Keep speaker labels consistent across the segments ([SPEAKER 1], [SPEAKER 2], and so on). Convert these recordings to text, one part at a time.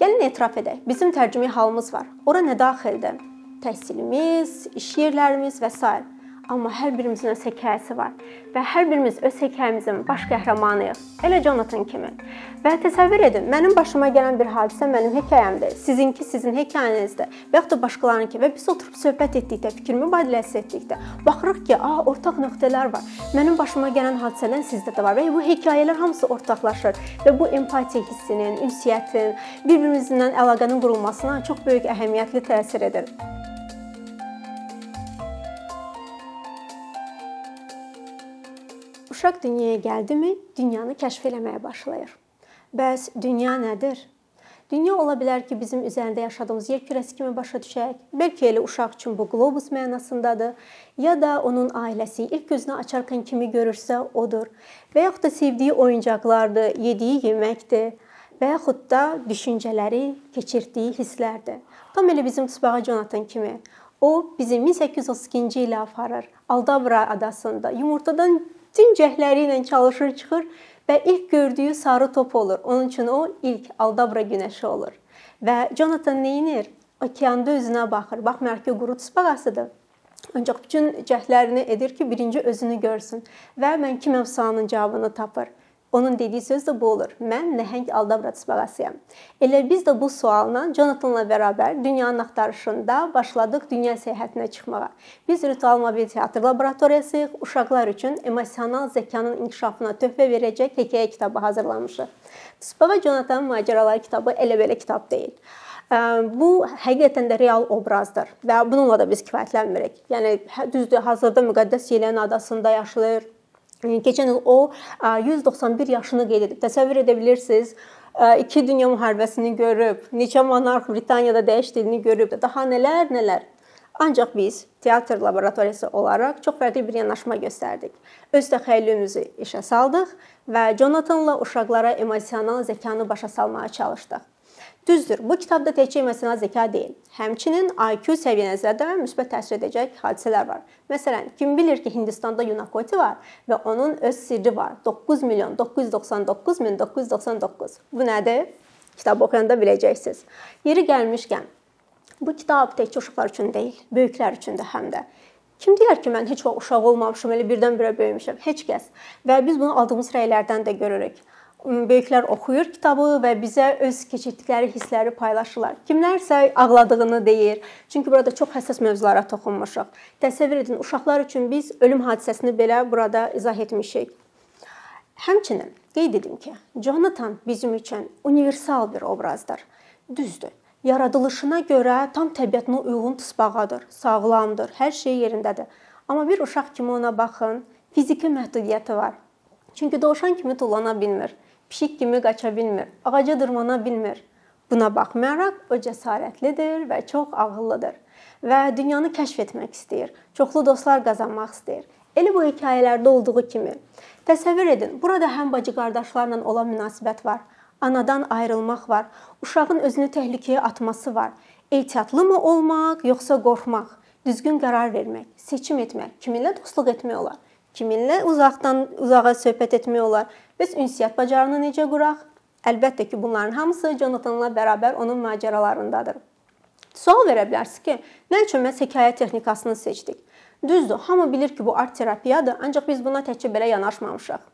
[SPEAKER 1] Gəlin etiraf edək. Bizim tərcümə halımız var. Ora nə daxildir? Təhsilimiz, iş yerlərimiz və s. Amma hər birimizin öz hekayəsi var və hər birimiz öz hekayəmizin baş qəhrəmanıyıq. Elə Jonathan kimi. Və təsəvvür edin, mənim başıma gələn bir hadisə mənim hekayəmdir. Sizinki sizin hekayənizdir. Və yaxud da başqalarınınki və biz oturub söhbət etdikdə, fikir mübadiləsi etdikdə baxırıq ki, a, ortaq nöqtələr var. Mənim başıma gələn hadisələr sizdə də var və bu hekayələr hamısı ortaqlaşır və bu empatiya hissinin, ünsiyyətin, bir-birimizlə əlaqənin qurulmasına çox böyük əhəmiyyətli təsir edir. Uşaq dünyaya gəldimi, dünyanı kəşf eləməyə başlayır. Bəs dünya nədir? Dünya ola bilər ki, bizim üzərində yaşadığımız yer kürəsi kimi başa düşək. Bəlkə elə uşaq üçün bu qlobus mənasındadır, ya da onun ailəsi ilk gözünü açarkən kimi görürsə odur. Və yaxud da sevdiyi oyuncaqlardır, yediyi yeməkdir və yaxud da düşüncələri, keçirdiyi hisslərdir. Tam elə bizim Tısbağa Jonathan kimi. O bizi 1832-ci ilə aparır. Aldabra adasında yumurtadan Cüncəkləri ilə çalışır, çıxır və ilk gördüyü sarı top olur. Onun üçün o ilk Aldabra günəşi olur. Və Jonathan nəyinir? Okeanda özünə baxır. Baxmayaraq ki, quru tısbağasıdır. Ancaq bütün cəhdlərini edir ki, birinci özünü görsün və mən kiməm sualının cavabını tapır. Onun dediyi söz də bu olur. Mən nəhəng aldabrat bağasıyam. Elə biz də bu sualla Jonathanla bərabər dünyanın axtarışında başladıq dünya səyahətinə çıxmağa. Biz Ritual Mobil Teatr Laboratoriyasıyıq. Uşaqlar üçün emosional zəkanın inkişafına töhfə verəcək hekayə kitabı hazırlamışıq. Tspaga Jonathan macəraları kitabı elə belə kitab deyil. Bu həqiqətən də real obrazdır və bununla da biz kifayətlənmirik. Yəni hə, düzdür, hazırda müqəddəs Yelen adasında yaşayır Keçən il o 191 yaşını qeyd edib. Təsəvvür edə bilirsiniz? İki dünya müharibəsini görüb, neçə monarx Britaniyada dəyişdiyini görüb, daha nələr, nələr. Ancaq biz teatr laboratoriyası olaraq çox fərqli bir yanaşma göstərdik. Öz təxəyyülümüzü işə saldıq və Jonathanla uşaqlara emosional zəkanı başa salmağa çalışdıq. Düzdür, bu kitabda təkcə emosional zəka deyil, həmçinin IQ səviyyənizə də müsbət təsir edəcək hadisələr var. Məsələn, kim bilir ki, Hindistanda Unakoti var və onun öz sirri var. 9 milyon 999 min 999. Bu nədir? Kitab oxuyanda biləcəksiniz. Yeri gəlmişkən, bu kitab təkcə uşaqlar üçün deyil, böyüklər üçün də həm də. Kim deyər ki, mən heç vaxt uşaq olmamışam, elə birdən-birə böyümüşəm? Heç kəs. Və biz bunu aldığımız rəylərdən də görürük böyüklər oxuyur kitabı və bizə öz keçirdikləri hissləri paylaşırlar. Kimlərsə ağladığını deyir. Çünki burada çox həssas mövzulara toxunmuşuq. Təsəvvür edin, uşaqlar üçün biz ölüm hadisəsini belə burada izah etmişik. Həmçinin qeyd edim ki, Jonathan bizim üçün universal bir obrazdır. Düzdür. Yaradılışına görə tam təbiətinə uyğun tısbağadır, sağlamdır, hər şey yerindədir. Amma bir uşaq kimi ona baxın, fiziki məhdudiyyəti var. Çünki dovşan kimi tullana bilmir pişik kimi qaça bilmir, ağaca dırmana bilmir. Buna baxmayaraq o cəsarətlidir və çox ağıllıdır və dünyanı kəşf etmək istəyir. Çoxlu dostlar qazanmaq istəyir. Elə bu hekayələrdə olduğu kimi. Təsəvvür edin, burada həm bacı qardaşlarla olan münasibət var, anadan ayrılmaq var, uşağın özünü təhlükəyə atması var. Ehtiyatlımı olmaq, yoxsa qorxmaq? Düzgün qərar vermək, seçim etmək, kiminlə dostluq etmək olar? Kiminlə uzaqdan uzağa söhbət etmək olar? Bəs ünsiyyət bacarığını necə quraq? Əlbəttə ki, bunların hamısı Jonathanla bərabər onun macəralarındadır. Sual verə bilərsiniz ki, nə üçün məhz hekayə texnikasını seçdik? Düzdür, hamı bilir ki, bu art terapiyadır, ancaq biz buna təkcə belə yanaşmamışıq.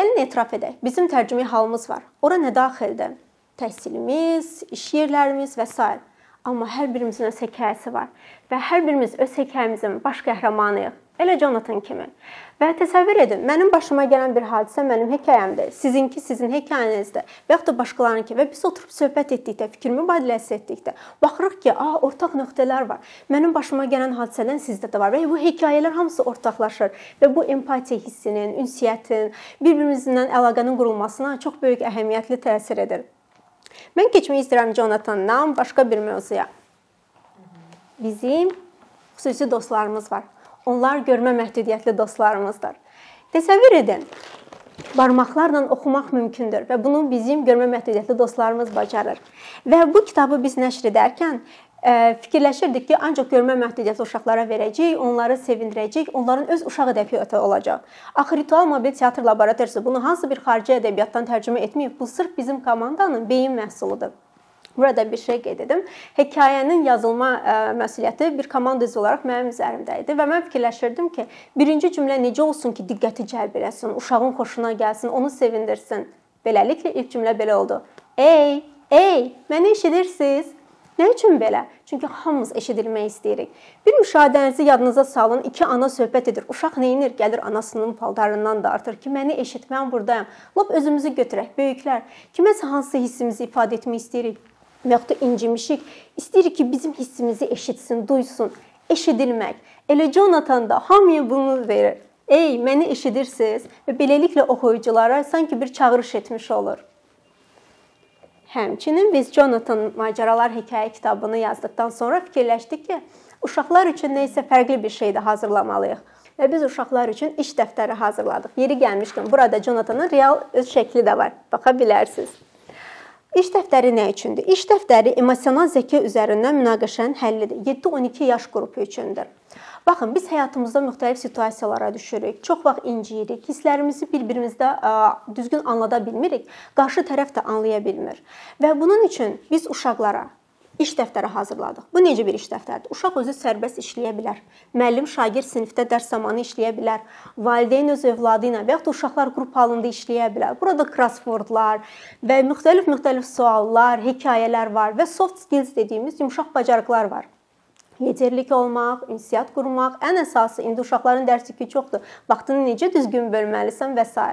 [SPEAKER 1] Gəlin etiraf edək. Bizim tərcümə halımız var. Ora nə daxildir? Təhsilimiz, iş yerlərimiz və s. Amma hər birimizin öz hekayəsi var və hər birimiz öz hekayəmizin baş qəhrəmanıyıq. Elə Jonathan kimi. Və təsəvvür edin, mənim başıma gələn bir hadisə mənim hekayəmdir. Sizinki sizin hekayənizdir. Və yaxud da başqalarınınki və biz oturub söhbət etdikdə, fikir mübadiləsi etdikdə baxırıq ki, a, ortaq nöqtələr var. Mənim başıma gələn hadisələr sizdə də var və bu hekayələr hamısı ortaqlaşır və bu empatiya hissinin, ünsiyyətin, bir-birimizlə əlaqənin qurulmasına çox böyük əhəmiyyətli təsir edir. Mən keçmək istəyirəm Jonathandan başqa bir mövzuya. Bizim xüsusi dostlarımız var. Onlar görmə məhdudiyyətli dostlarımızdır. Təsəvvür edin. Barmaqlarla oxumaq mümkündür və bunu bizim görmə məhdudiyyətli dostlarımız bacarır. Və bu kitabı biz nəşr edərkən e, fikirləşirdik ki, ancaq görmə məhdudiyyətli uşaqlara verəcəyik, onları sevindirəcəyik, onların öz uşaq ədəbiyyatı olacaq. Axı Ritual Mobil Teatr Laboratoriyası bunu hansı bir xarici ədəbiyyatdan tərcümə etməyib, bu sırf bizim komandanın beyin məhsuludur. Burada bir şey qeyd edim. Hekayənin yazılma ə, məsuliyyəti bir komanda üzvü olaraq mənim üzərimdə idi və mən fikirləşirdim ki, birinci cümlə necə olsun ki, diqqəti cəlb eləsin, uşağın xoşuna gəlsin, onu sevindirsin. Beləliklə ilk cümlə belə oldu. Ey, ey, məni eşidirsiniz? Nə üçün belə? Çünki hamımız eşidilmək istəyirik. Bir müşahidənizi yadınıza salın. İki ana söhbət edir. Uşaq nə edir? Gəlir anasının paltarından dartır ki, məni eşit, mən burdayam. Lap özümüzü götürək, böyüklər. Kiməsə hansı hissimizi ifadə etmək istəyirik? Və yaxud da incimişik. İstəyirik ki, bizim hissimizi eşitsin, duysun. Eşidilmək. Elə Jonathan da hamıya bunu verir. Ey, məni eşidirsiniz? Və beləliklə oxuyuculara sanki bir çağırış etmiş olur. Həmçinin biz Jonathan macəralar hekayə kitabını yazdıqdan sonra fikirləşdik ki, uşaqlar üçün nə isə fərqli bir şey də hazırlamalıyıq. Və biz uşaqlar üçün iş dəftəri hazırladıq. Yeri gəlmişkən burada Jonathanın real öz şəkli də var. Baxa bilərsiniz. İş dəftəri nə üçündür? İş dəftəri emosional zəka üzərindən münaqişənin həllidir. 7-12 yaş qrupu üçündür. Baxın, biz həyatımızda müxtəlif situasiyalara düşürük. Çox vaxt inciyirik, hisslərimizi bir-birimizdə düzgün anlada bilmirik. Qarşı tərəf də anlaya bilmir. Və bunun üçün biz uşaqlara iş dəftəri hazırladıq. Bu necə bir iş dəftəridir? Uşaq özü sərbəst işləyə bilər. Müəllim şagird sinifdə dərs zamanı işləyə bilər. Valideyn öz övladı ilə və ya da uşaqlar qrup halında işləyə bilər. Burada crosswordlar və müxtəlif-müxtəlif suallar, hekayələr var və soft skills dediyimiz yumşaq bacarıqlar var liderlik olmaq, ünsiyyət qurmaq, ən əsası indi uşaqların dərs yükü çoxdur. Vaxtını necə düzgün bölməlisən və s.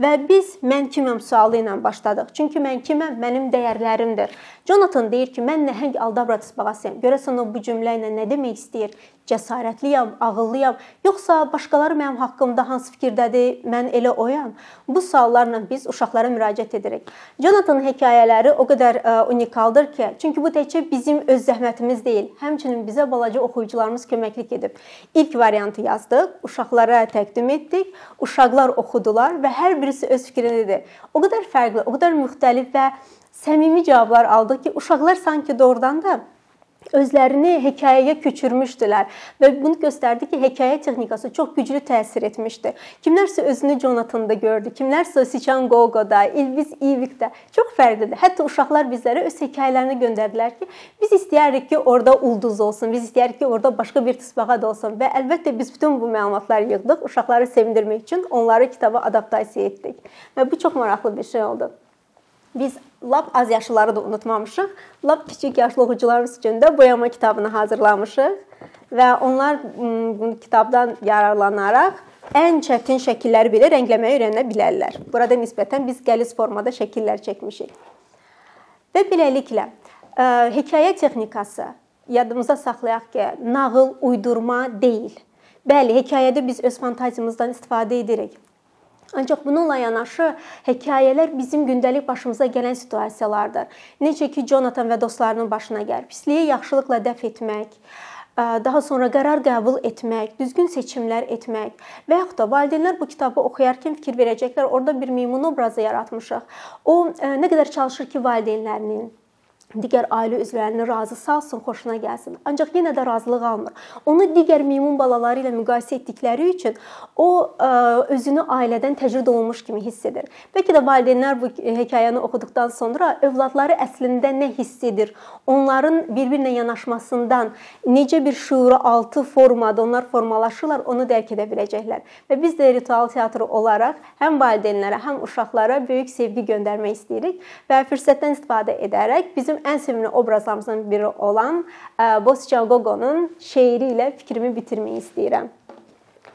[SPEAKER 1] Və biz mən kiməm sualı ilə başladıq. Çünki mən kiməm? Mənim dəyərlərimdir. Jonathan deyir ki, mən nəhəng aldabrat bağasıyam. Görəsən o bu cümlə ilə nə demək istəyir? Cəsarətliyəm, ağıllıyam, yoxsa başqaları mənim haqqımda hansı fikirdədir, mən elə oyam? Bu suallarla biz uşaqlara müraciət edirik. Jonathan hekayələri o qədər ə, e, unikaldır ki, çünki bu təkcə bizim öz zəhmətimiz deyil, həmçinin bizə balaca oxuyucularımız köməklik edib. İlk variantı yazdıq, uşaqlara təqdim etdik, uşaqlar oxudular və hər birisi öz fikrini dedi. O qədər fərqli, o qədər müxtəlif və səmimi cavablar aldıq ki, uşaqlar sanki doğrudan da özlərini hekayəyə köçürmüşdülər və bunu göstərdi ki, hekayə texnikası çox güclü təsir etmişdi. Kimlərsə özünü Jonathan-da gördü, kimlərsə Sichan Gogo-da, Ilviz Ivikdə çox fərqlidir. Hətta uşaqlar bizlərə öz hekayələrini göndərdilər ki, biz istəyirik ki, orada ulduz olsun, biz istəyirik ki, orada başqa bir tısbağa da olsun və əlbəttə biz bütün bu məlumatları yığdıq uşaqları sevindirmək üçün onları kitaba adaptasiya etdik. Və bu çox maraqlı bir şey oldu. Biz lap az yaşlıları da unutmamışıq. Lap kiçik yaşlı oxucularımız üçün də boyama kitabını hazırlamışıq və onlar bu kitabdan yararlanaraq ən çətin şəkilləri belə rəngləməyi öyrənə bilərlər. Burada nisbətən biz qəliz formada şəkillər çəkmişik. Və beləliklə ə, hekayə texnikası yadımızda saxlayaq ki, nağıl uydurma deyil. Bəli, hekayədə biz öz fantaziyamızdan istifadə edirik. Ancaq bununla yanaşı hekayələr bizim gündəlik başımıza gələn situasiyalardır. Necə ki Jonathan və dostlarının başına gəlir. Pisliyi yaxşılıqla dəf etmək, daha sonra qərar qəbul etmək, düzgün seçimlər etmək və yaxud da valideynlər bu kitabı oxuyarkən fikir verəcəklər. Orada bir meymun obrazı yaratmışıq. O nə qədər çalışır ki, valideynlərinin digər ailə üzvlərini razı salsın, xoşuna gəlsin. Ancaq yenə də razılıq almır. Onu digər meymun balaları ilə müqayisə etdikləri üçün o e, özünü ailədən təcrid olunmuş kimi hiss edir. Bəlkə də valideynlər bu hekayəni oxuduqdan sonra övladları əslində nə hiss edir? Onların bir-birinə yanaşmasından necə bir şüuru altı formada onlar formalaşırlar, onu dərk edə biləcəklər. Və biz də ritual teatrı olaraq həm valideynlərə, həm uşaqlara böyük sevgi göndərmək istəyirik və fürsətdən istifadə edərək bizim ən sevimli obrazlarımızdan biri olan Boscan Gogonun şeiri ilə fikrimi bitirmək istəyirəm.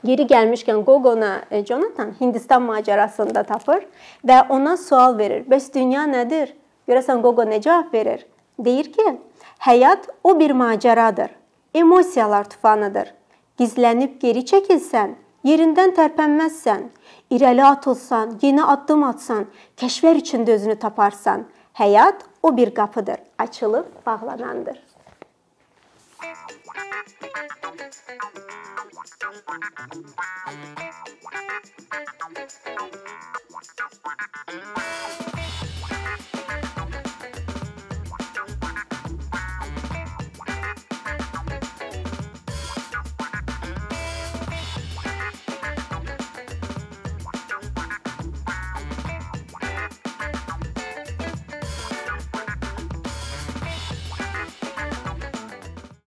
[SPEAKER 1] Yeri gəlmişkən Gogona Jonathan Hindistan macərasında tapır və ona sual verir. Bəs dünya nədir? Görəsən Gogo nə cavab verir? Deyir ki, həyat o bir macəradır. Emosiyalar tufanıdır. Gizlənib geri çəkilsən, yerindən tərpənməzsən. İrəli atılsan, yeni addım atsan, kəşflər içində özünü taparsan. Həyat o bir qapıdır, açılıb bağlanandır.